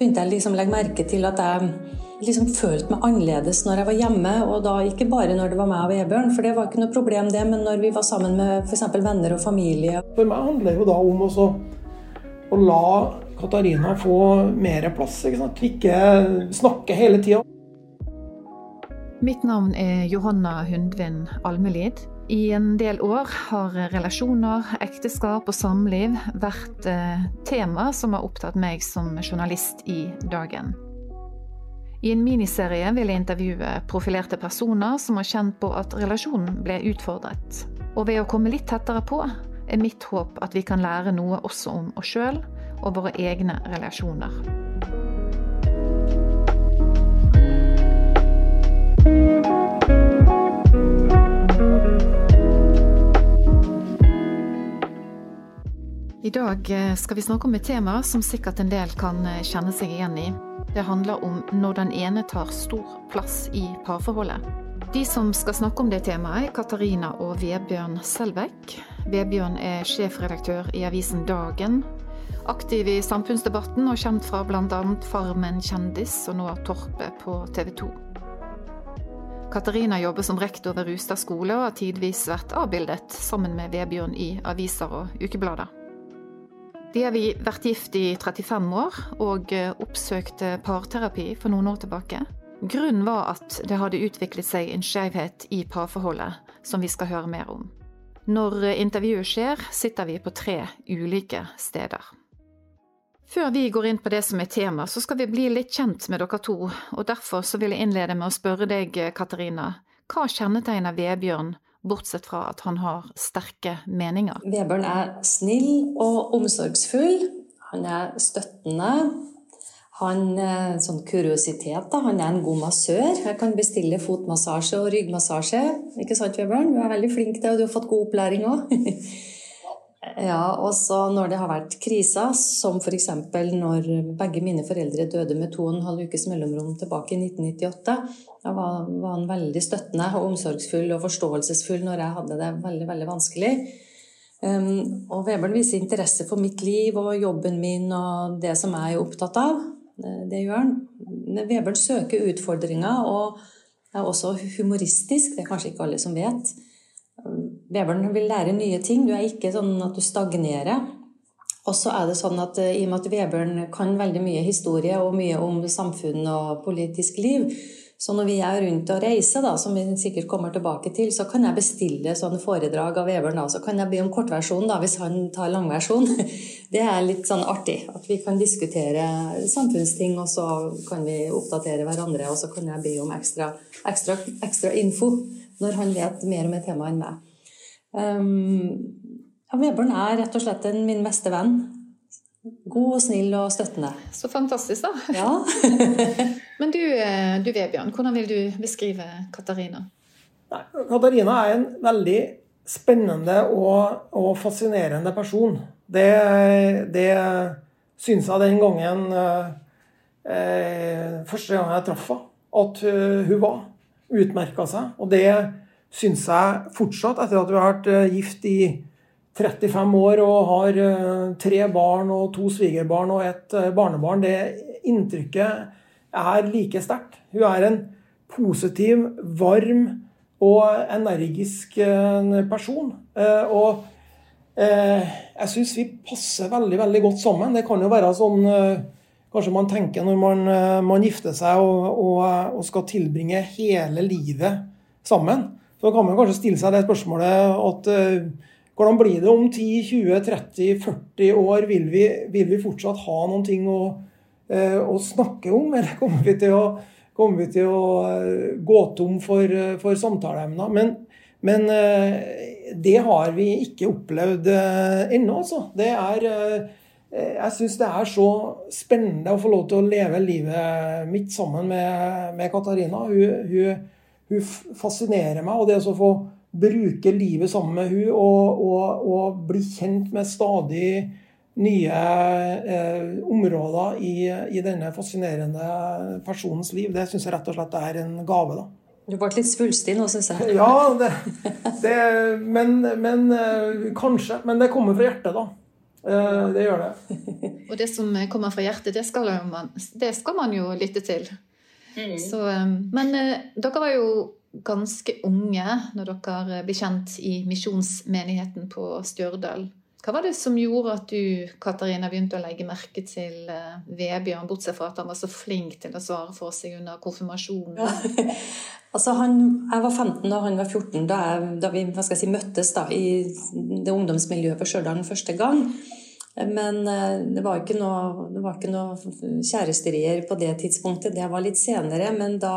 Begynte jeg liksom å legge merke til at jeg liksom følte meg annerledes når jeg var hjemme. Og da ikke bare når det var meg og Vebjørn, for det var ikke noe problem det, men når vi var sammen med f.eks. venner og familie. For meg handler det jo da om også å la Katarina få mer plass. Ikke sant? Ikke snakke hele tida. Mitt navn er Johanna Hundvin Almelid. I en del år har relasjoner, ekteskap og samliv vært eh, tema som har opptatt meg som journalist i Dagen. I en miniserie vil jeg intervjue profilerte personer som har kjent på at relasjonen ble utfordret. Og ved å komme litt tettere på, er mitt håp at vi kan lære noe også om oss sjøl og våre egne relasjoner. I dag eh, skal vi snakke om et tema som sikkert en del kan eh, kjenne seg igjen i. Det handler om når den ene tar stor plass i parforholdet. De som skal snakke om det temaet, er Katarina og Vebjørn Selbekk. Vebjørn er sjefredaktør i avisen Dagen. Aktiv i samfunnsdebatten og kjent fra bl.a. Farmen kjendis og nå Torpet på TV 2. Katarina jobber som rektor ved Rustad skole og har tidvis vært avbildet sammen med Vebjørn i aviser og ukeblader. De har vært gift i 35 år og eh, oppsøkte parterapi for noen år tilbake. Grunnen var at det hadde utviklet seg en skjevhet i parforholdet, som vi skal høre mer om. Når eh, intervjuet skjer, sitter vi på tre ulike steder. Før vi går inn på det som er tema, så skal vi bli litt kjent med dere to, og derfor så vil jeg innlede med å spørre deg, Katarina. Hva kjennetegner Vebjørn bortsett fra at han har sterke meninger. Vebjørn er snill og omsorgsfull. Han er støttende. Han er sånn kuriositet, da. Han er en god massør. Jeg kan bestille fotmassasje og ryggmassasje. Ikke sant, Vebjørn? Du er veldig flink til det, og du har fått god opplæring òg. Ja, og så når det har vært kriser, som f.eks. når begge mine foreldre døde med to og en halv ukes mellomrom tilbake i 1998, da var, han veldig støttende og omsorgsfull og forståelsesfull når jeg hadde det veldig, veldig vanskelig. Um, og Vebjørn viser interesse for mitt liv og jobben min og det som jeg er opptatt av. Det, det gjør han. Vebjørn søker utfordringer og er også humoristisk, det er kanskje ikke alle som vet. Vebjørn vil lære nye ting. Du er ikke sånn at du stagnerer. Og så er det sånn at eh, i og med at Vebjørn kan veldig mye historie og mye om samfunn og politisk liv, så når vi er rundt og reiser, da, som vi sikkert kommer tilbake til, så kan jeg bestille sånne foredrag av Vebjørn. Så kan jeg be om kortversjon da, hvis han tar langversjon. Det er litt sånn artig. At vi kan diskutere samfunnsting, og så kan vi oppdatere hverandre. Og så kan jeg be om ekstra, ekstra, ekstra info når han vet mer om et tema enn meg. Um, ja, Vebjørn er rett og slett en, min beste venn. God og snill og støttende. Så fantastisk, da. Ja. Men du, du Vebjørn, hvordan vil du beskrive Katarina? Nei, Katarina er en veldig spennende og, og fascinerende person. Det, det syns jeg den gangen eh, Første gang jeg traff henne, at hun var. Utmerka seg. Og det syns jeg fortsatt, etter at vi har vært eh, gift i 35 år og har eh, tre barn og to svigerbarn og et eh, barnebarn, det inntrykket er like sterkt. Hun er en positiv, varm og energisk person. Og jeg syns vi passer veldig, veldig godt sammen. Det kan jo være sånn kanskje man tenker når man, man gifter seg og, og, og skal tilbringe hele livet sammen. Så kan man kanskje stille seg det spørsmålet at uh, hvordan blir det om 10-20-30-40 år? Vil vi, vil vi, fortsatt ha noen ting å, uh, å snakke om, eller kommer vi til å, vi til å uh, gå tom for, for samtaleemner? Men, men det har vi ikke opplevd ennå, altså. Det er jeg syns det er så spennende å få lov til å leve livet mitt sammen med, med Katarina. Hun, hun, hun fascinerer meg. Og det å få bruke livet sammen med hun og, og, og bli kjent med stadig nye eh, områder i, i, denne fascinerende personens liv, det syns jeg rett og slett er en gave. da. Du ble litt svulstig nå, syns jeg. Ja, det, det, men, men eh, kanskje. Men det kommer fra hjertet, da. Eh, det gjør det. Og det som kommer fra hjertet, det skal man, det skal man jo lytte til. Mm. Så, um, men uh, dere var jo ganske unge når dere ble kjent i misjonsmenigheten på Stjørdal. Hva var det som gjorde at du Katarina, begynte å legge merke til uh, Vebjørn, bortsett fra at han var så flink til å svare for seg under konfirmasjonen? Ja. altså han, jeg var 15 og han var 14 da, jeg, da vi si, møttes da, i det ungdomsmiljøet på Stjørdal første gang. Men eh, det var ikke noe, noe kjæresterier på det tidspunktet. Det var litt senere. Men da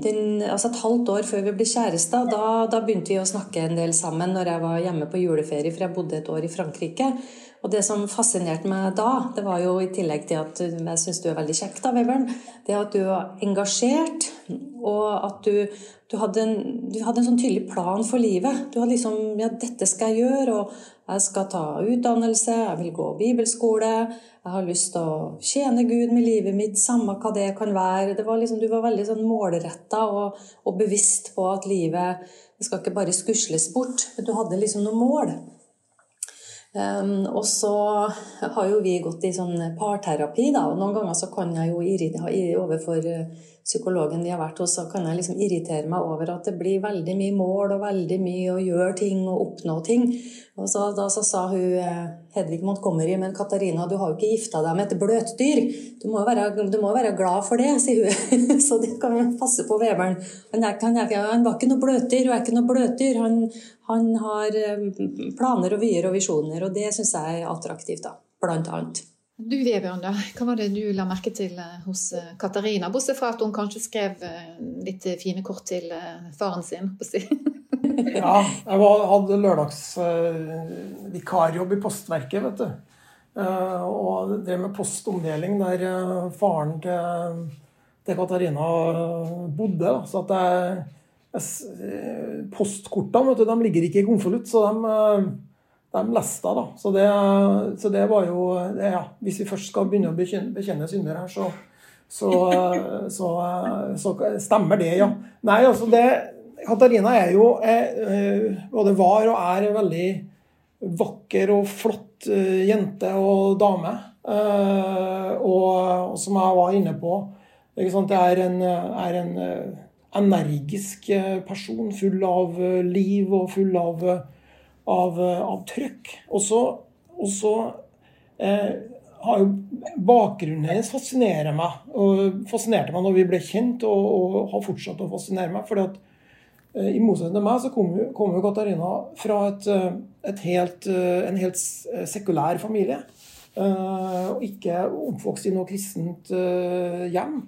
den, altså Et halvt år før vi ble kjærester, da, da, begynte vi å snakke en del sammen når jeg var hjemme på juleferie, for jeg bodde et år i Frankrike. Og det som fascinerte meg da, det var jo i tillegg til at jeg syns du er veldig kjekk, da, Webern, det at du var engasjert, og at du, du, hadde en, du, hadde en, sånn tydelig plan for livet. Du hadde liksom Ja, dette skal jeg gjøre, og jeg skal ta utdannelse, jeg vil gå bibelskole, jeg har lyst til å tjene Gud med livet mitt, samme hva det kan være. Det var liksom, du var veldig sånn målretta og, og, bevisst på at livet det skal ikke bare skusles bort, men du hadde liksom noen mål. Um, og så har jo vi gått i sånn parterapi, da, og noen ganger så kan jeg jo irritere overfor eh, psykologen de har vært hos, så kan jeg liksom irritere meg over at det blir veldig mye mål og veldig mye å gjøre ting og oppnå ting. Og så, da så sa hun eh, Hedvig Montgomery, men Katarina, du har jo ikke gifta deg med et bløtdyr. Du må jo være, være glad for det, sier hun. så det kan vi passe på Vebern. Han, han, han, var ikke noe bløtdyr, og er ikke noe bløtdyr. Han, han har eh, planer og vyer og visjoner, og det syns jeg er attraktivt, da, blant annet. Du Vebjørn, hva var det du la merke til eh, hos eh, Katarina? Bortsett fra at hun kanskje skrev litt fine kort til faren sin. ja, jeg hadde lørdagsvikarjobb i Postverket, vet du. Og drev med postomdeling der faren til, til Katarina bodde. Så at jeg Eh, postkortene de ligger ikke i konvolutt, så de, eh, de leste da. Så det, så det var jo det, ja, Hvis vi først skal begynne å bekjenne, synder her, så, så, så, så, stemmer det, ja. Nei, altså det Katarina er jo er, både var og er veldig vakker og flott jente og dame. Og, og som jeg var inne på, det er en, er en energisk eh, person, full av eh, liv og full av, eh, av, av trøkk. Og så, eh, har jo bakgrunnen hennes fascinerer meg. og Fascinerte meg når vi ble kjent, og, og har fortsatt å fascinere meg. fordi at eh, I motsetning til meg så kommer kom jo Katarina fra et, et helt, en helt sekulær familie. Eh, og ikke oppvokst i noe kristent hjem.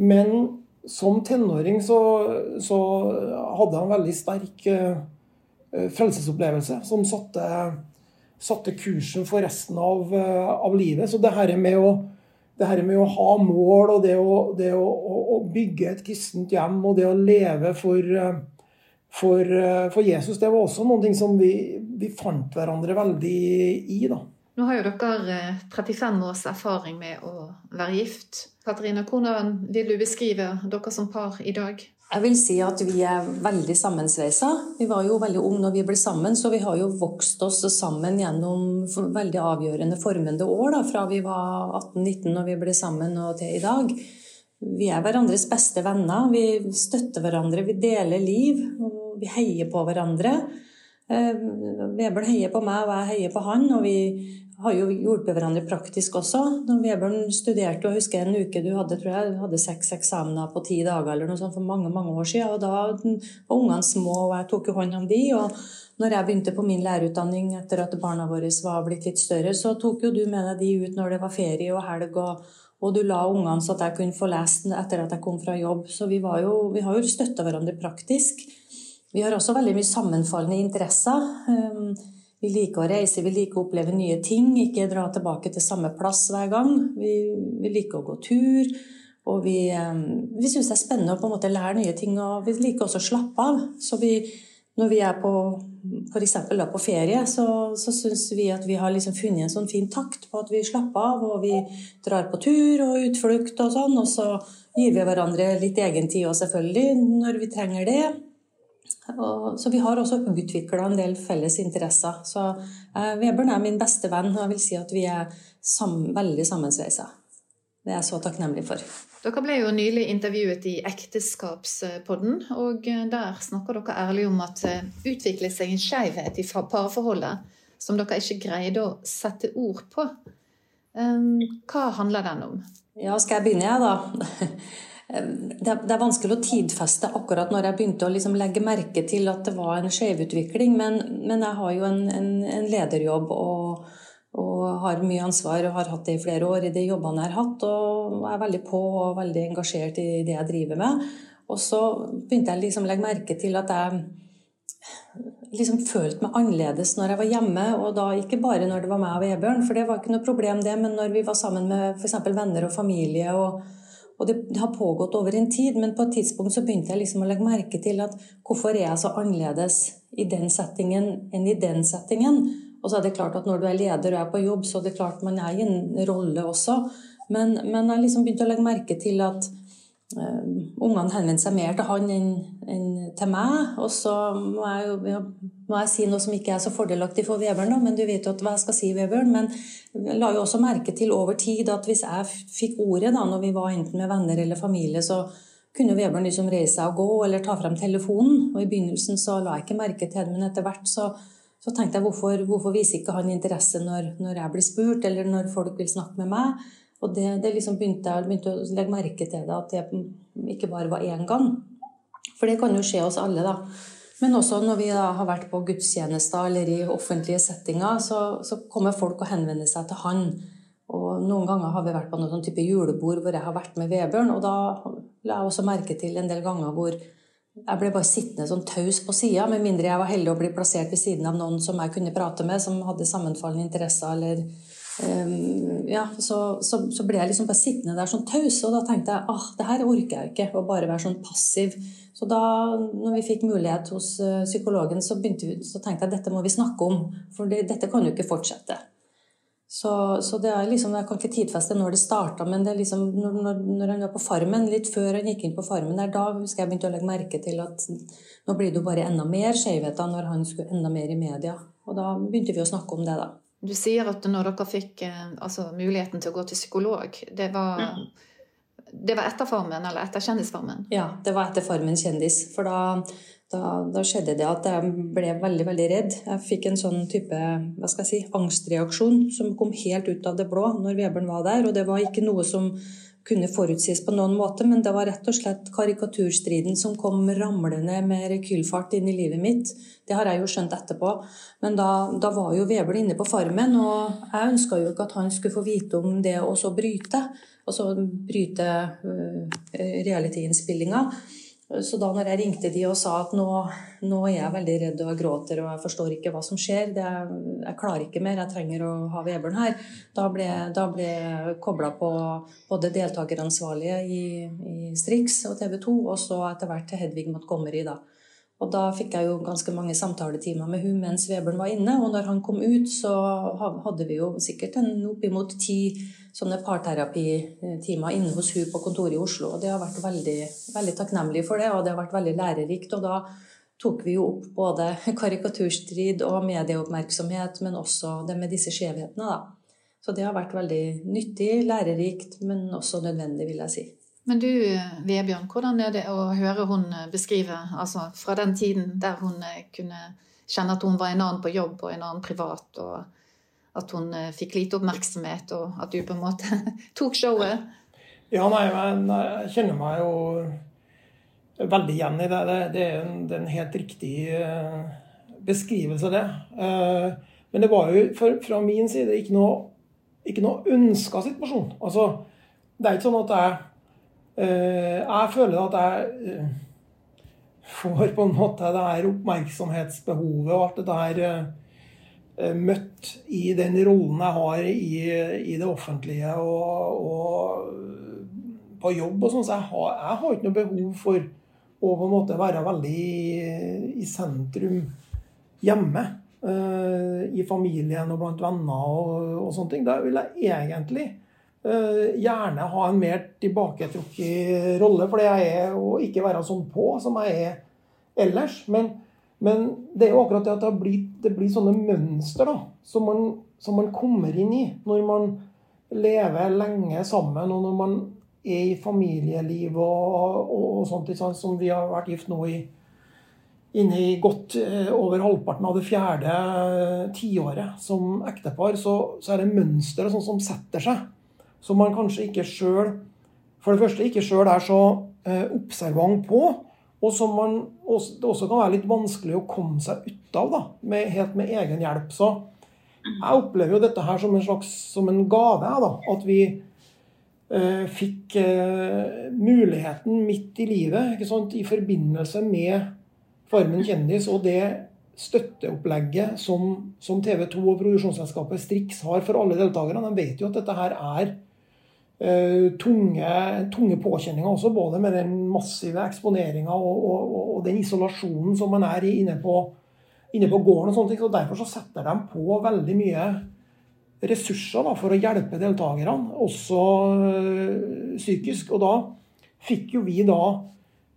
Men som tenåring så, så, hadde han veldig sterk uh, frelsesopplevelse som satte, satte, kursen for resten av, uh, av, livet. Så det her med å her med å ha mål og det å, det å, å bygge et kristent hjem og det å leve for, eh, for, eh, for Jesus, det var også noe som vi, vi, fant hverandre veldig i. da. Nå har jo dere 35 års erfaring med å være gift. Katarina, hvordan vil du beskrive dere som par i dag? Jeg vil si at vi er veldig sammensveisa. Vi var jo veldig unge når vi ble sammen, så vi har jo vokst oss sammen gjennom veldig avgjørende formende år. Da, fra vi var 18-19 når vi ble sammen og til i dag. Vi er hverandres beste venner. Vi støtter hverandre, vi deler liv. Vi heier på hverandre. Eh, Vebjørn heier på meg, og jeg heier på han. Og vi har jo hjulpet hverandre praktisk også. Når Vebjørn studerte, og jeg husker en uke du hadde tror jeg, hadde seks eksamener på ti dager eller noe sånt for mange mange år siden. Og da var ungene små, og jeg tok jo hånd om de. og når jeg begynte på min lærerutdanning etter at barna våre var blitt litt større, så tok jo du med deg de ut når det var ferie og helg, og, og du la ungene så at jeg kunne få lest etter at jeg kom fra jobb. Så vi, jo, vi har jo støtta hverandre praktisk. Vi har også veldig mye sammenfallende interesser. Vi liker å reise, vi liker å oppleve nye ting, ikke dra tilbake til samme plass hver gang. Vi, vi liker å gå tur, og vi, eh, vi syns det er spennende å på en måte lære nye ting. Og vi liker også å slappe av. Så vi, når vi er på f.eks. på ferie, så, så syns vi at vi har liksom funnet en sånn fin takt på at vi slapper av, og vi drar på tur og utflukt og sånn. Og så gir vi hverandre litt egen tid òg, selvfølgelig, når vi trenger det. Og, så vi har også utvikla en del felles interesser. Så eh, Vebjørn er min beste venn, og jeg vil si at vi er sammen, veldig sammensveisa. Det er jeg så takknemlig for. Dere ble jo nylig intervjuet i Ekteskapspodden, og der snakker dere ærlig om at det utvikler seg en skjevhet i parforholdet som dere ikke greide å sette ord på. Hva handler den om? Ja, skal jeg begynne, jeg, da? det, er vanskelig å tidfeste akkurat når jeg begynte å liksom legge merke til at det var en skjevutvikling. Men, men jeg har jo en, en, en lederjobb og, og, har mye ansvar og har hatt det i flere år i de jobbene jeg har hatt. Og er veldig på og veldig engasjert i det jeg driver med. Og så begynte jeg liksom å legge merke til at jeg liksom følte meg annerledes når jeg var hjemme. Og da ikke bare når det var meg og Vebjørn, for det var ikke noe problem, det. Men når vi var sammen med f.eks. venner og familie. og og det, det, har pågått over en tid, men på et tidspunkt så begynte jeg liksom å legge merke til at hvorfor er jeg så annerledes i den settingen enn i den settingen? Og så er det klart at når du er leder og er på jobb, så er det klart man er i en rolle også. Men, men jeg liksom begynte å legge merke til at ungene henvendte seg mer til han enn, enn til meg. Og så må jeg jo ja, må jeg si noe som ikke er så fordelaktig for Vebjørn, men du vet jo hva jeg skal si, Vebjørn. Men jeg la jo også merke til over tid at hvis jeg fikk ordet da, når vi var enten med venner eller familie, så kunne Vebjørn liksom reise seg og gå eller ta frem telefonen. Og i begynnelsen så la jeg ikke merke til det, men etter hvert så, så tenkte jeg hvorfor, hvorfor viser ikke han interesse når, når, jeg blir spurt, eller når folk vil snakke med meg? Og det, det liksom begynte jeg begynte å legge merke til det, at det ikke bare var én gang. For det kan jo skje oss alle, da. Men også når vi har vært på gudstjenester eller i offentlige settinger, så, så, kommer folk og henvender seg til han. Og Noen ganger har vi vært på noen sånn type julebord hvor jeg har vært med Vebjørn. Og da la jeg også merke til en del ganger hvor jeg ble bare sittende sånn taus på sida, med mindre jeg var heldig å bli plassert ved siden av noen som jeg kunne prate med, som hadde sammenfallende interesser. eller um, ja, så, så, så, ble jeg liksom bare sittende der sånn taus, og da tenkte jeg ah, det her orker jeg ikke, å bare være sånn passiv så da når vi fikk mulighet hos eh, psykologen, så, vi, så tenkte jeg dette må vi snakke om. For det, dette kan jo ikke fortsette. Så, så, det er liksom, Jeg kan ikke tidfeste når det starta, men det er liksom, når, når, når, han var på Farmen, litt før han gikk inn på Farmen, der, da husker jeg begynte å legge merke til at nå blir det jo bare enda mer skjevheter når han skulle enda mer i media. Og da begynte vi å snakke om det, da. Du sier at når dere fikk eh, altså, muligheten til å gå til psykolog, det var mm det var etter Farmen, eller etter Kjendisfarmen? Ja, det var etter Farmen kjendis. For da, da, da, skjedde det at jeg ble veldig, veldig redd. Jeg fikk en sånn type hva skal jeg si, angstreaksjon som kom helt ut av det blå når Vebjørn var der. Og det var ikke noe som kunne forutsies på noen måte, men det var rett og slett karikaturstriden som kom ramlende med rekylfart inn i livet mitt. Det har jeg jo skjønt etterpå. Men da, da var jo Vebel inne på Farmen, og jeg ønska jo ikke at han skulle få vite om det å så bryte Altså bryte uh, reality-innspillinga. Så da når jeg ringte de og sa at nå, nå er jeg veldig redd og jeg gråter og jeg forstår ikke hva som skjer, det, jeg klarer ikke mer, jeg trenger å ha Vebjørn her, da ble, da ble jeg kobla på både deltakeransvarlige i, i Strix og TV 2, og så etter hvert til Hedvig Montgomery. da. Og da fikk jeg jo ganske mange samtaletimer med hun mens Vebjørn var inne. Og når han kom ut, så hadde vi jo sikkert en oppimot ti sånne parterapitimer inne hos hun på kontoret i Oslo. Og det har vært veldig, veldig takknemlig for det, og det har vært veldig lærerikt. Og da tok vi jo opp både karikaturstrid og medieoppmerksomhet, men også det med disse skjevhetene, da. Så det har vært veldig nyttig, lærerikt, men også nødvendig, vil jeg si. Men du, Vebjørn, hvordan er det å høre hun beskrive, altså fra den tiden der hun kunne kjenne at hun var en annen på jobb og en annen privat, og at hun eh, fikk lite oppmerksomhet, og at du på en måte tok showet? Ja, nei, men jeg kjenner meg jo veldig igjen i det. Det, det, er, en, det er, en, helt riktig beskrivelse beskrivelse, det. Uh, men det var jo fra min side ikke noe, ikke noe ønska situasjon. Altså, det er ikke sånn at jeg Eh, jeg føler at jeg eh, får på en måte det her oppmerksomhetsbehovet og alt det der eh, møtt i den rollen jeg har i, i det offentlige og, og, på jobb og sånn. Så jeg har, jeg har, ikke noe behov for å på en måte være veldig i, i sentrum hjemme. Uh, I familien og blant venner og, og sånne ting. Da vil jeg egentlig uh, gjerne ha en mer tilbaketrukket rolle, fordi jeg er å ikke være sånn på som jeg er ellers. Men, men det er jo akkurat det at det blir, det blir sånne mønster da, som man, som man, kommer inn i når man lever lenge sammen, og når man er i familieliv og, og, og sånt, som vi har vært gift nå i inne i godt eh, over halvparten av det fjerde tiåret som ektepar, så, så er det mønstre sånn som setter seg. Som man kanskje ikke sjøl For det første ikke sjøl er så eh, observant på, og som man også, det også kan være litt vanskelig å komme seg ut av, da, med, helt med egen hjelp. Så jeg opplever jo dette her som en slags som en gave, da, at vi eh, fikk eh, muligheten midt i livet ikke sant, i forbindelse med Farmen kjendis og det støtteopplegget som, som TV 2 og produksjonsselskapet Strix har for alle deltakerne. De vet jo at dette her er Eh, tunge, tunge, påkjenninger også, både med den massive eksponeringa og, og, og, den isolasjonen som man er i inne på, inne på gården. og sånne ting, så Derfor så setter de på veldig mye ressurser da, for å hjelpe deltakerne, også øh, psykisk. Og da fikk jo vi da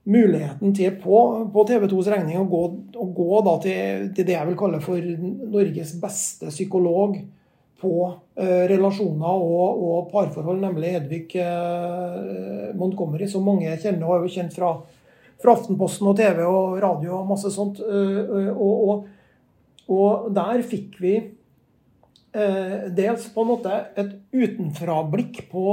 muligheten til på, på TV 2s regning å gå, å gå til, til, det jeg vil kalle for Norges beste psykolog på eh, relasjoner og, og, parforhold, nemlig Hedvig eh, Montgomery, som mange kjenner og er jo kjent fra, fra, Aftenposten og TV og radio og masse sånt. Eh, og, og, og der fikk vi eh, dels på en måte et utenfrablikk på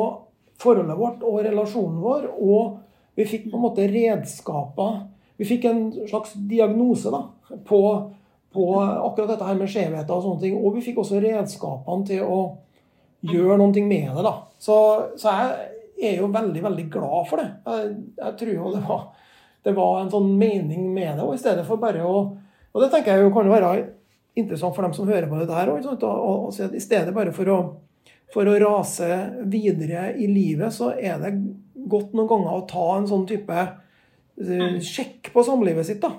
forholdet vårt og relasjonen vår, og vi fikk på en måte redskaper Vi fikk en slags diagnose da, på på akkurat dette her med skjevheter og sånne ting. Og vi fikk også redskapene til å gjøre noe med det. da. Så, så jeg er jo veldig, veldig glad for det. Jeg, jeg tror jo det var, det var, en sånn mening med det, og i stedet for bare å Og det tenker jeg jo kan være interessant for dem som hører på dette her òg. I stedet bare for å, for å rase videre i livet, så er det godt noen ganger å ta en sånn type eh, sjekk på samlivet sitt. da.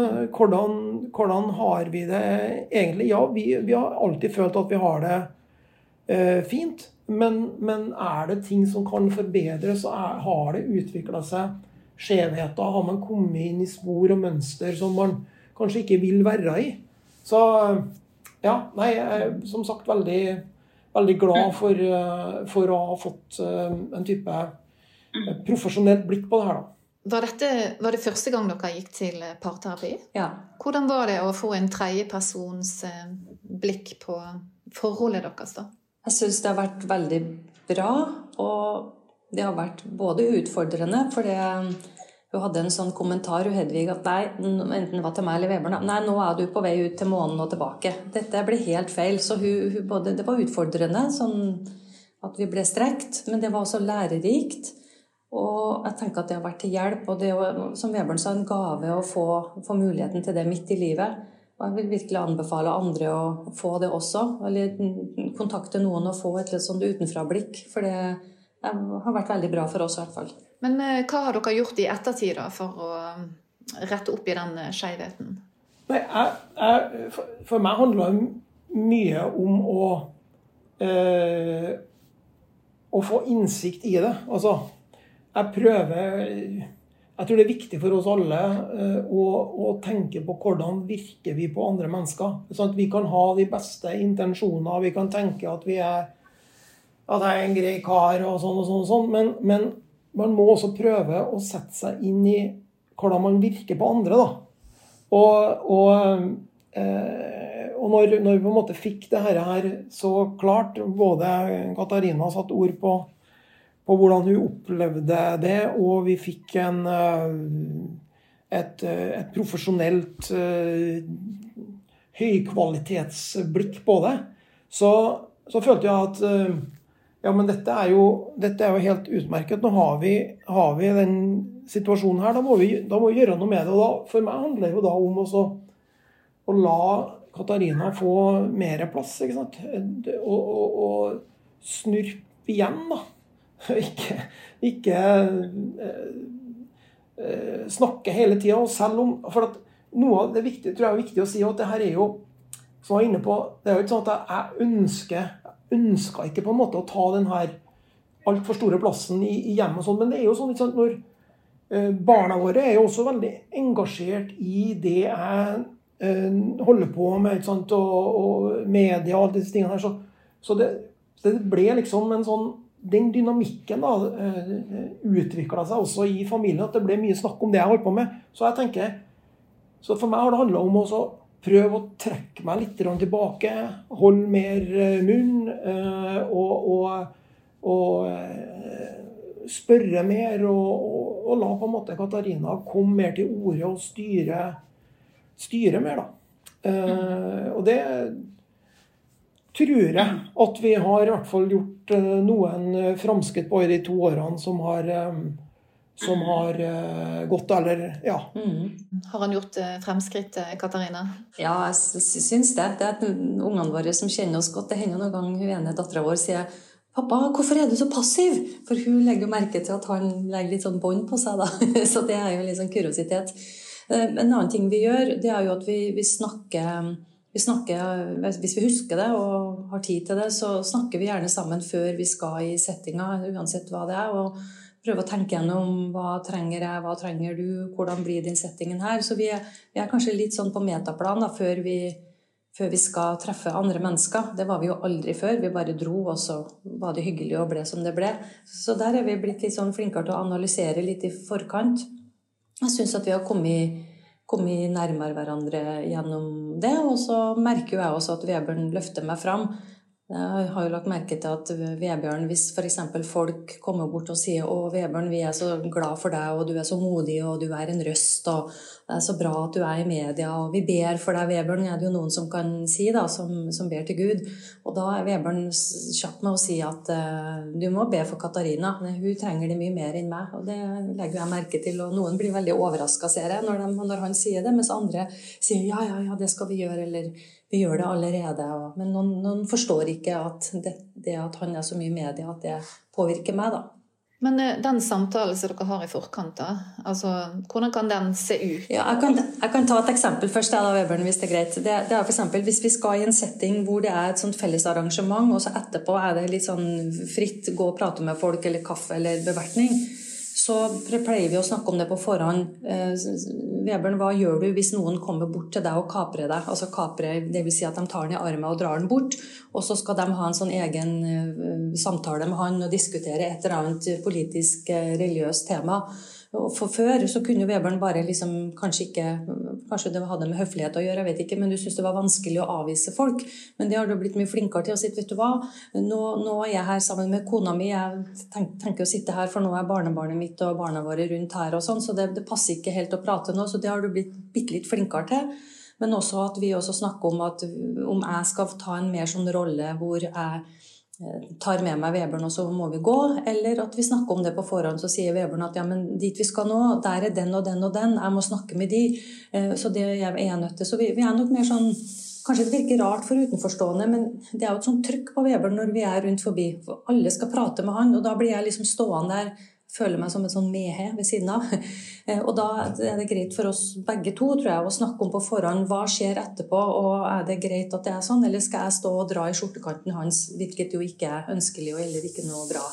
Uh, hvordan, hvordan, har vi det egentlig? Ja, vi, vi, har alltid følt at vi har det eh, fint. Men, men, er det ting som kan forbedres, så er, har det utvikla seg skjevheter? Har man kommet inn i spor og mønster som man kanskje ikke vil være i? Så ja, nei, jeg er som sagt veldig, veldig glad for, uh, for, å ha fått en type profesjonelt blikk på det her. da. Var, dette, var det første gang dere gikk til parterapi? Ja. Hvordan var det å få en tredjepersons eh, blikk på forholdet deres, da? Jeg syns det har vært veldig bra, og det har vært både utfordrende, for det hun hadde en sånn kommentar, hun Hedvig, at nei, enten var til meg eller Vebjørn Nei, nå er du på vei ut til månen og tilbake. Dette ble helt feil. Så hun, hun både, det var utfordrende, sånn at vi ble strekt, men det var også lærerikt. Og jeg tenker at det har vært til hjelp. Og det er jo, som Vebjørn sa, en gave å få, få muligheten til det midt i livet. Og jeg vil virkelig anbefale andre å få det også. Eller kontakte noen og få et litt sånn utenfra-blikk. For det har vært veldig bra for oss i hvert fall. Men eh, hva har dere gjort i ettertid da, for å um, rette opp i den eh, skjevheten? Nei, jeg, jeg, for, for, meg handler det mye om å eh, å få innsikt i det. Altså, jeg prøver Jeg tror det er viktig for oss alle eh, å, å, tenke på hvordan virker vi på andre mennesker. Sånn at vi kan ha de beste intensjoner, vi kan tenke at vi er at jeg er en grei kar og sånn og sånn, og sånn. Men, men, man må også prøve å sette seg inn i hvordan man virker på andre. da. Og, og, eh, og når, når, vi på en måte fikk det her så klart, både Katarina satte ord på på hvordan hun opplevde det, og vi fikk en, eh, et, eh, et profesjonelt eh, høykvalitetsblikk på det, så, så, følte jeg at ja, men dette er jo, dette er jo helt utmerket. Nå har vi, har vi, den situasjonen her. Da må, vi, da må vi gjøre noe med det. Og da, for meg handler det jo da om også, å la Katarina få mer plass. ikke sant? Og, og, og snurpe igjen, da. Ikke, ikke eh, eh, snakke hele tida. Selv om For at noe av det viktige, tror jeg er viktig å si at det her er jo som jeg var inne på, Det er jo ikke sånn at jeg ønsker ønsker ikke på en måte å ta den her altfor store plassen i, i hjemmet, og sånn, men det er jo sånn ikke sant, når eh, Barna våre er jo også veldig engasjert i det jeg eh, holder på med, ikke og, og media og alle disse tingene her. Så, så det, det, ble liksom en sånn den dynamikken da, eh, utvikla seg også i familien. At det ble mye snakk om det jeg holdt på med. Så jeg tenker, så for meg har det handla om å prøve å trekke meg litt tilbake. Holde mer eh, munn. Eh, og, og, og spørre mer. Og, og, la på en måte Katarina komme mer til orde og styre, styre mer, da. Og det tror jeg at vi har i hvert fall gjort eh, noen eh, framskritt på i de to årene som har, eh, som har gått, eller ja. Mm. Har han gjort fremskritt, Katarina? Ja, jeg syns det. Det er ungene våre som kjenner oss godt. Det hender noen gang hun ene dattera vår sier 'Pappa, hvorfor er du så passiv?' For hun legger jo merke til at han legger litt sånn bånd på seg, da. Så det er jo litt sånn kuriositet. En annen ting vi gjør, det er jo at vi, vi snakker vi snakker, Hvis vi husker det og har tid til det, så snakker vi gjerne sammen før vi skal i settinga, uansett hva det er. og Prøve å tenke gjennom hva trenger jeg, hva trenger du, hvordan blir den settingen her. Så vi er, vi er kanskje litt sånn på metaplan da, før vi, før vi skal treffe andre mennesker. Det var vi jo aldri før. Vi bare dro, og så var det hyggelig og ble som det ble. Så der er vi blitt litt sånn flinkere til å analysere litt i forkant. Jeg syns at vi har kommet kommet nærmere hverandre gjennom det. Og så merker jeg også at Vebjørn løfter meg fram. Jeg har jo lagt merke til at Vebjørn, hvis f.eks. folk kommer bort og sier 'Å, Vebjørn, vi er så glad for deg, og du er så modig, og du er en røst', og 'det er så bra at du er i media', og 'vi ber for deg', Vebjørn, er det jo noen som kan si, da, som, som ber til Gud. Og da er Vebjørn kjapp med å si at uh, 'du må be for Katarina', hun trenger det mye mer enn meg'. Og det legger jeg merke til, og noen blir veldig overraska, ser jeg, når, de, når han sier det, mens andre sier 'ja, ja, ja, det skal vi gjøre', eller vi gjør det allerede. Men noen, noen forstår ikke at det, det, at han er så mye i media, at det påvirker meg, da. Men eh, den samtalen som dere har i forkant, da, altså, hvordan kan den se ut? Ja, jeg, kan, jeg kan ta et eksempel først, da, Webern, hvis det er greit. Det, det er for eksempel, Hvis vi skal i en setting hvor det er et sånt fellesarrangement, og så etterpå er det litt sånn fritt gå og prate med folk, eller kaffe eller bevertning, så pleier vi å snakke om det på forhånd. Eh, Vebjørn, hva gjør du hvis noen kommer bort til deg og kaprer deg? Altså kapre, Dvs. Si at de tar den i armen og drar den bort, og så skal de ha en sånn egen uh, samtale med han og diskutere et eller annet politisk, uh, religiøst tema. For før så kunne Vebjørn bare liksom kanskje ikke Kanskje det hadde med høflighet å gjøre, jeg vet ikke, men du syntes det var vanskelig å avvise folk. Men det har du blitt mye flinkere til å si. Vet du hva, nå, nå, er jeg her sammen med kona mi, jeg tenker, å sitte her, for nå er barnebarnet mitt og barna våre rundt her og sånn, så det, det, passer ikke helt å prate nå. Så det har du blitt bitte litt flinkere til. Men også at vi også snakker om at om jeg skal ta en mer sånn rolle hvor jeg tar med meg Vebjørn, og så må vi gå. Eller at vi snakker om det på forhånd, så sier Vebjørn at ja, men dit vi skal nå, der er den og den og den, jeg må snakke med de. Så det er jeg nødt til. Så vi, vi er nok mer sånn Kanskje det virker rart for utenforstående, men det er jo et sånt trykk på Vebjørn når vi er rundt forbi. For alle skal prate med han, og da blir jeg liksom stående der, føler meg som en sånn mehe ved siden av. Eh, og da er det greit for oss begge to tror jeg, å snakke om på forhånd hva skjer etterpå, og er det greit at det er sånn, eller skal jeg stå og dra i skjortekanten hans, hvilket jo ikke er ønskelig og heller ikke noe bra.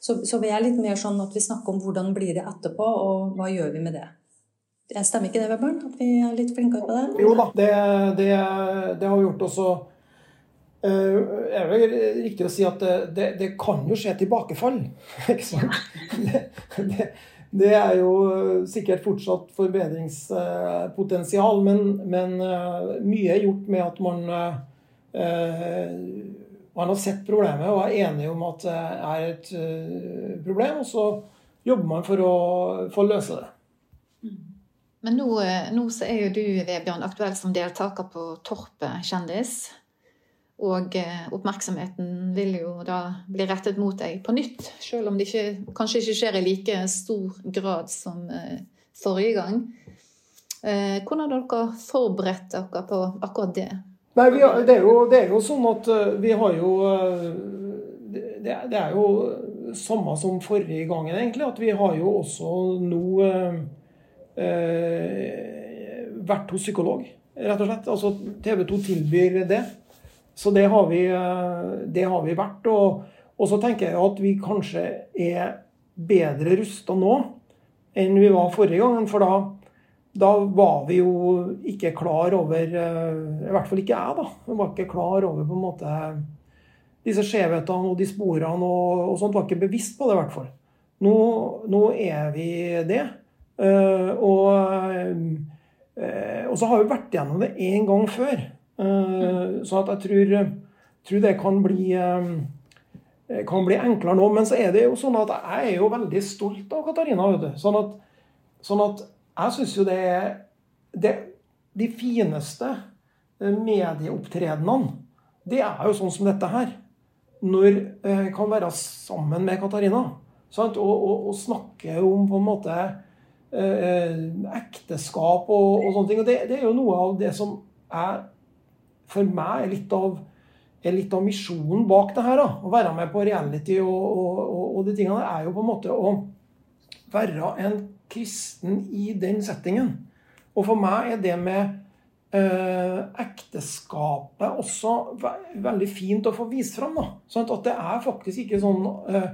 Så, så vi er litt mer sånn at vi snakker om hvordan blir det etterpå, og hva gjør vi med det. Jeg stemmer ikke det, Vebjørn? At vi er litt flinkere på det? Jo da, det, det, det har vi gjort også. Uh, er vel riktig å si at det, det kan jo skje tilbakefall. Ikke sant? Det, det, er jo sikkert fortsatt forbedringspotensial, men, men uh, mye er gjort med at man uh, man har sett problemet og er enige om at det er et problem, og så jobber man for å, for å løse det. Men nå, eh, nå så er jo du, Vebjørn, aktuell som deltaker på Torpet kjendis. Og eh, oppmerksomheten vil jo da bli rettet mot deg på nytt, selv om det ikke, kanskje ikke skjer i like stor grad som eh, forrige gang. Hvordan har dere forberedt dere på akkurat det? Nei, har, det, er jo, det, er jo, sånn at vi har jo Det, det er jo samme som forrige gangen, egentlig. At vi har jo også nå eh, vært hos psykolog, rett og slett. Altså TV 2 tilbyr det. Så det har vi, eh, det har vi vært. Og, og, så tenker jeg at vi kanskje er bedre rusta nå enn vi var forrige gang. For da, da var vi jo ikke klar over eh, I hvert fall ikke jeg, da. Jeg var ikke klar over på en måte disse skjevhetene og de sporene og, og sånt. Var ikke bevisst på det, i hvert fall. Nå, nå er vi det. Uh, og, uh, og, så har vi vært gjennom det én gang før. Uh, så jeg tror, tror, det kan bli, kan bli enklere nå. Men så er det jo sånn at jeg er jo veldig stolt av Katarina. Sånn at, sånn at jeg syns jo det er det, De fineste medieopptredenene, det er jo sånn som dette her. Når jeg kan være sammen med Katarina og, og, og snakke om på en måte Eh, ekteskap og, og, sånne ting. Og det, det, er jo noe av det som er for meg er litt av, er litt av misjonen bak det her. da, Å være med på reality og, og, og de tingene er jo på en måte å være en kristen i den settingen. Og for meg er det med eh, ekteskapet også veldig fint å få vist fram. da, sånn At det er faktisk ikke sånn eh,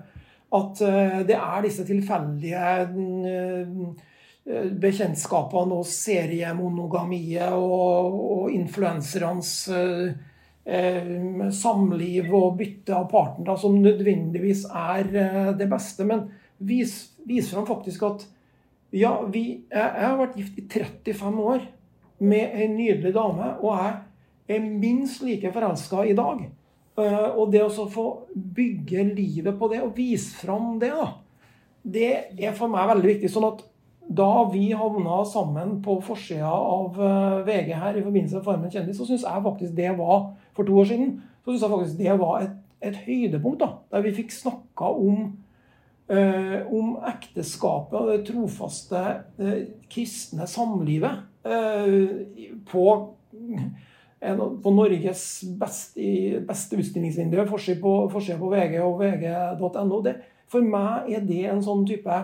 at eh, det er disse tilfeldige eh, bekjentskapene og seriemonogamiet og, og influensernes eh, samliv og bytte av partnere som nødvendigvis er det beste. Men vis, viser han faktisk at ja, vi, jeg, har vært gift i 35 år med ei nydelig dame, og jeg er minst like forelska i dag. Eh, og det å få bygge livet på det og vise fram det, da, det er for meg veldig viktig. sånn at da vi havna sammen på forsida av eh, VG her i forbindelse med Farmen kjendis, så syns jeg faktisk det var for to år siden, så synes jeg faktisk det var et, et høydepunkt. da, Der vi fikk snakka om, eh, om ekteskapet og det trofaste eh, kristne samlivet eh, på på Norges beste, beste utstillingsvindu, forsida på, på, VG og vg.no. For meg er det en sånn type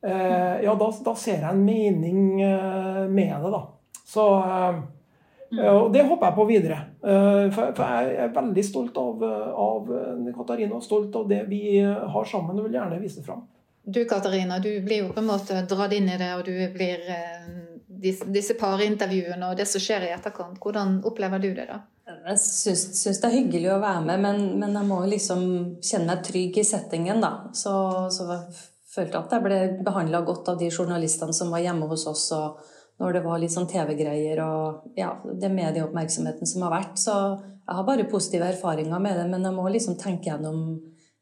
Ja, da, da, ser jeg en mening eh, med det, da. Så eh, og det håper jeg på videre. Eh, for, for, jeg er veldig stolt av, av Katarina. Stolt av det vi har sammen og vil gjerne vise fram. Du Katarina, du blir jo på en måte dratt inn i det, og du blir eh, disse, disse parintervjuene og det som skjer i etterkant. Hvordan opplever du det, da? Jeg syns, syns det er hyggelig å være med, men, men, jeg må liksom kjenne meg trygg i settingen, da. Så, så følte at jeg ble behandla godt av de journalistene som var hjemme hos oss, og når det var litt sånn TV-greier og ja, det medieoppmerksomheten som har vært. Så jeg har bare positive erfaringer med det, men jeg må liksom tenke gjennom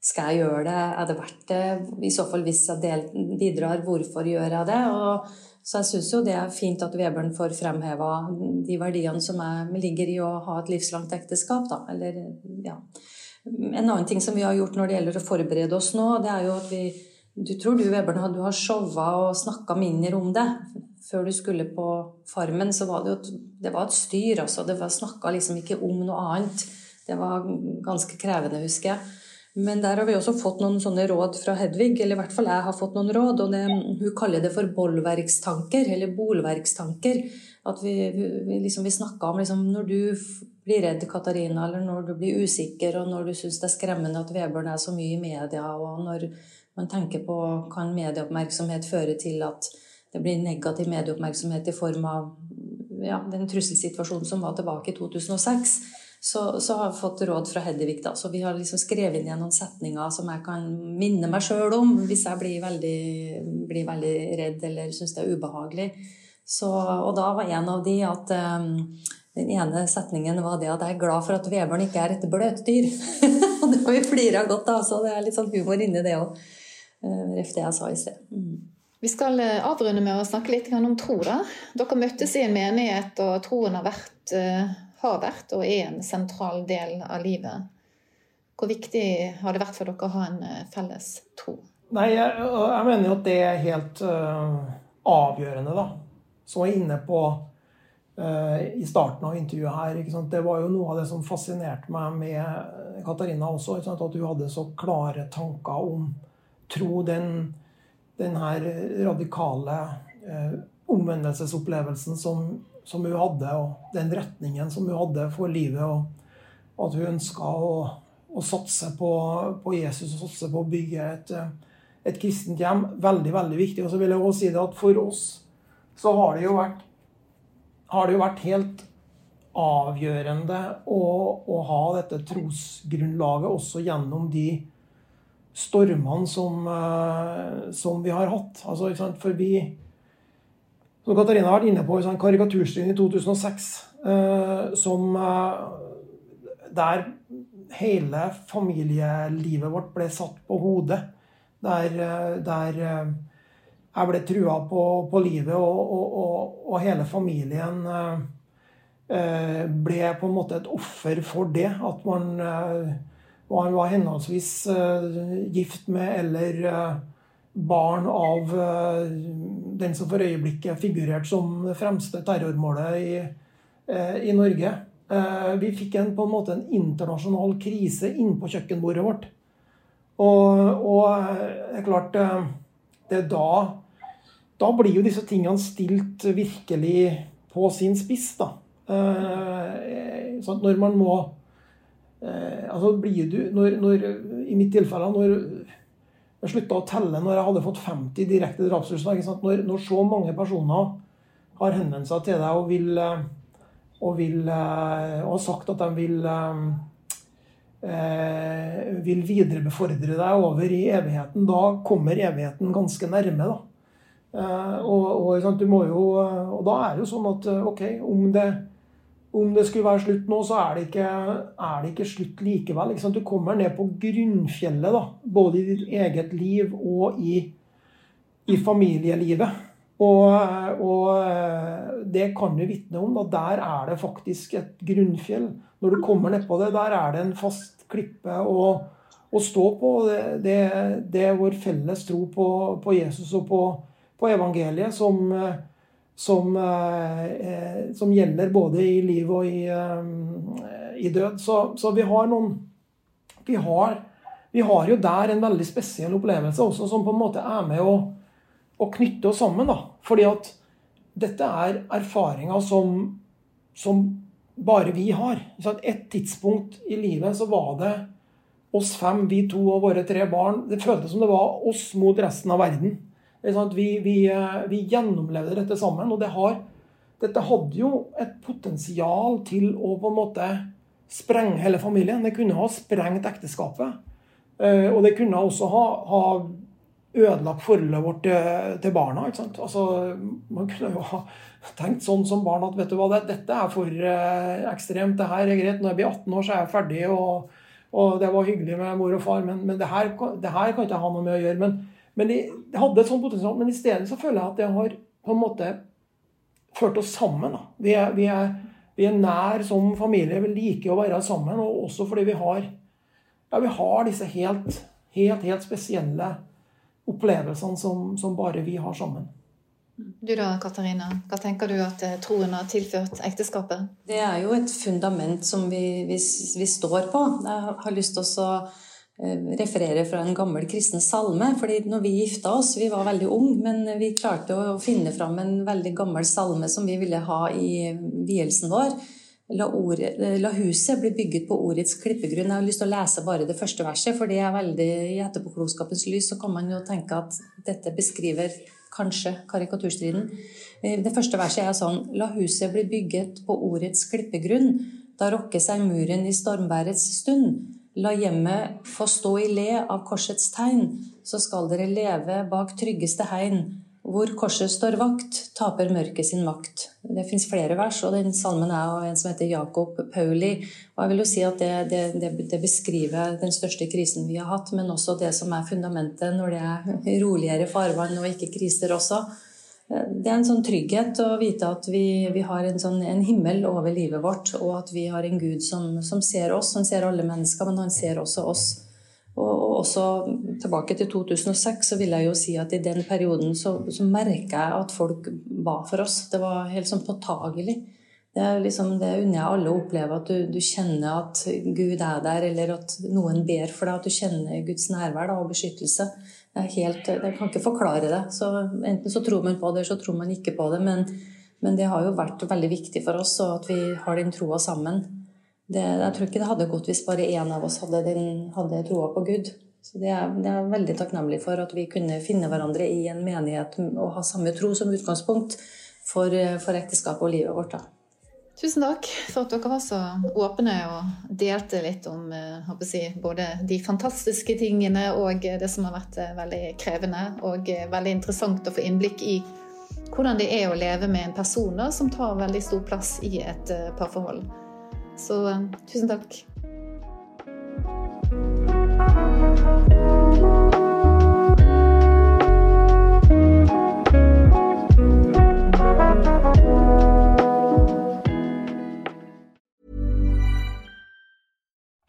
skal jeg gjøre det? Er det verdt det? I så fall, hvis jeg del, bidrar, hvorfor gjør jeg det? Og så jeg syns jo det er fint at Vebjørn får fremheva de verdiene som jeg ligger i å ha et livslangt ekteskap, da. Eller, ja. En annen ting som vi har gjort når det gjelder å forberede oss nå, det er jo at vi Du tror du, Vebjørn, du har showa og snakka mindre om det. Før du skulle på Farmen, så var det jo et, det var et styr, altså. Det snakka liksom ikke om noe annet. Det var ganske krevende, husker jeg. Men der har vi også fått noen sånne råd fra Hedvig, eller i hvert fall jeg har fått noen råd. og det, Hun kaller det for bolverkstanker, eller bolverkstanker. At vi, vi, liksom, vi snakka om liksom, når du blir redd, Katarina, eller når du blir usikker, og når du syns det er skremmende at Vebjørn er så mye i media, og når man tenker på kan medieoppmerksomhet føre til at det blir negativ medieoppmerksomhet i form av ja, den trusselsituasjonen som var tilbake i 2006, så, så har jeg fått råd fra Hedvig. da, Så vi har liksom skrevet inn noen setninger som jeg kan minne meg sjøl om hvis jeg blir veldig, blir veldig redd eller syns det er ubehagelig. Så, og da var en av de at um, den ene setningen var det at jeg er glad for at veberen ikke er et bløtdyr. og det har vi flira godt av, så det er litt sånn humor inni det òg. Eh, ref det jeg sa i sted. Mm. Vi skal eh, avrunde med å snakke litt om tro. da. Dere møttes i en menighet, og troen har vært, eh, har vært og er en sentral del av livet. Hvor viktig har det vært for dere å ha en felles tro? Nei, jeg, jeg mener jo at det er helt uh, avgjørende, da. Som jeg var inne på uh, i starten av intervjuet her. Det var jo noe av det som fascinerte meg med Katarina også. At hun hadde så klare tanker om tro. Den, den her radikale eh, omvendelsesopplevelsen som, som, hun hadde, og den retningen som hun hadde for livet. Og at hun ønska å, å, satse på, på, Jesus og satse på å bygge et, et kristent hjem. Veldig, veldig viktig. Og så vil jeg også si det at for oss så har det jo vært har det jo vært helt avgjørende å, å ha dette trosgrunnlaget også gjennom de stormene som, uh, som vi har hatt. Altså, for vi, som Katarina har vært inne på, sant, karikaturstriden i 2006, uh, eh, som uh, Der hele familielivet vårt ble satt på hodet. Der, der jeg ble trua på, på livet, og, og, og, og, hele familien eh, ble på en måte et offer for det. At man, eh, han var henholdsvis eh, gift med eller eh, barn av eh, den som for øyeblikket figurerte som det fremste terrormålet i, i Norge. vi fikk en, på en måte en internasjonal krise innpå kjøkkenbordet vårt. Og, og det er klart Det er da da blir jo disse tingene stilt virkelig på sin spiss, da. Sånn når man må eh, Altså blir du når, når, I mitt tilfelle når jeg slutta å telle når jeg hadde fått 50 direkte drapstrusler. Når, når, så mange personer har henvendt seg til deg og vil, eh, og vil og har sagt at de vil vil viderebefordre deg over i evigheten, da kommer evigheten ganske nærme. da. Eh, og, og, jo, og, da er det jo sånn at eh, ok, om det, om det skulle være slutt nå, så er det ikke, er det ikke slutt likevel. Ikke du kommer ned på grunnfjellet, da, både i ditt eget liv og i, i familielivet. Og, og, eh, det kan du vitne om. Da. Der er det faktisk et grunnfjell. Når du kommer nedpå det, der er det en fast klippe å, å stå på. Det, det, er vår felles tro på, på Jesus og på, på evangeliet som, eh, som, eh, som, gjelder både i liv og i, eh, i død. Så, så, vi har noen vi har, vi har, jo der en veldig spesiell opplevelse også, som på en måte er med å, å knytte oss sammen. da. Fordi at dette er erfaringer som, som bare vi har. Et tidspunkt i livet så var det oss fem, vi to og våre tre barn. Det føltes som det var oss mot resten av verden. Vi, vi, eh, vi, gjennomlevde dette sammen. Og det har, dette hadde jo et potensial til å på en måte sprenge hele familien. Det kunne ha sprengt ekteskapet. Eh, og det kunne også ha, ha ødelagt forholdet vårt til, barna. ikke sant? Altså, Man kunne jo ha tenkt sånn som barn at vet du hva, det, dette er for eh, ekstremt. det her er greit. Når jeg blir 18 år, så er jeg ferdig. og, og det var hyggelig med mor og far, men, men det, her, det, her, kan ikke jeg ha noe med å gjøre. Men men de, de hadde et sånt potensial, men i stedet så føler jeg at det har på en måte ført oss sammen. Vi er, vi, er, vi er, nær som familie. Vi liker å være sammen. Og også fordi vi har ja, vi har disse helt, helt, helt spesielle opplevelsene som, som bare vi har sammen. Du da, Katarina. Hva tenker du at eh, troen har tilført ekteskapet? Det er jo et fundament som vi, vi, vi står på. Jeg har lyst til å referere fra en gammel kristen salme. fordi når vi gifta oss, vi var veldig unge, men vi klarte å finne fram en veldig gammel salme som vi ville ha i vielsen vår. La, ordet, la, huset bli bygget på ordets klippegrunn. Jeg har lyst til å lese bare det første verset, for det er veldig i etterpåklokskapens lys så kan man jo tenke at dette beskriver kanskje karikaturstriden. Eh, det første verset er sånn La huset bli bygget på ordets klippegrunn. Da rokker seg muren i stormværets stund. La hjemmet få stå i le av korsets tegn, så skal dere leve bak tryggeste hegn. Hvor korset står vakt, taper mørket sin makt. Det fins flere vers, og den salmen er av en som heter Jakob Pauli. Og jeg vil jo si at det, det, det, beskriver den største krisen vi har hatt, men også det som er fundamentet når det er roligere farvann og ikke kriser også. Det er en sånn trygghet å vite at vi, vi har en, sånn, en, himmel over livet vårt, og at vi har en Gud som, som ser oss. som ser alle mennesker, men han ser også oss. Og også tilbake til 2006 så vil jeg jo si at i den perioden så, så merka jeg at folk ba for oss. Det var helt sånn påtagelig. Det er liksom, det unner jeg alle å oppleve, at du, du, kjenner at Gud er der, eller at noen ber for deg, at du kjenner Guds nærvær da, og beskyttelse. Helt, jeg, kan ikke forklare det. Så enten så tror man på det, eller så tror man ikke på det. Men, men det har jo vært veldig viktig for oss, og at vi har den troa sammen. Det, jeg tror ikke det hadde gått hvis bare én av oss hadde, den, hadde troa på Gud. Så det er, det er veldig takknemlig for at vi kunne finne hverandre i en menighet og ha samme tro som utgangspunkt for, for ekteskapet og livet vårt. Da. Tusen takk for at dere var så åpne og delte litt om eh, si, både de fantastiske tingene og det som har vært eh, veldig krevende og eh, veldig interessant å få innblikk i hvordan det er å leve med en person da, som tar veldig stor plass i et parforhold. Så tusen takk.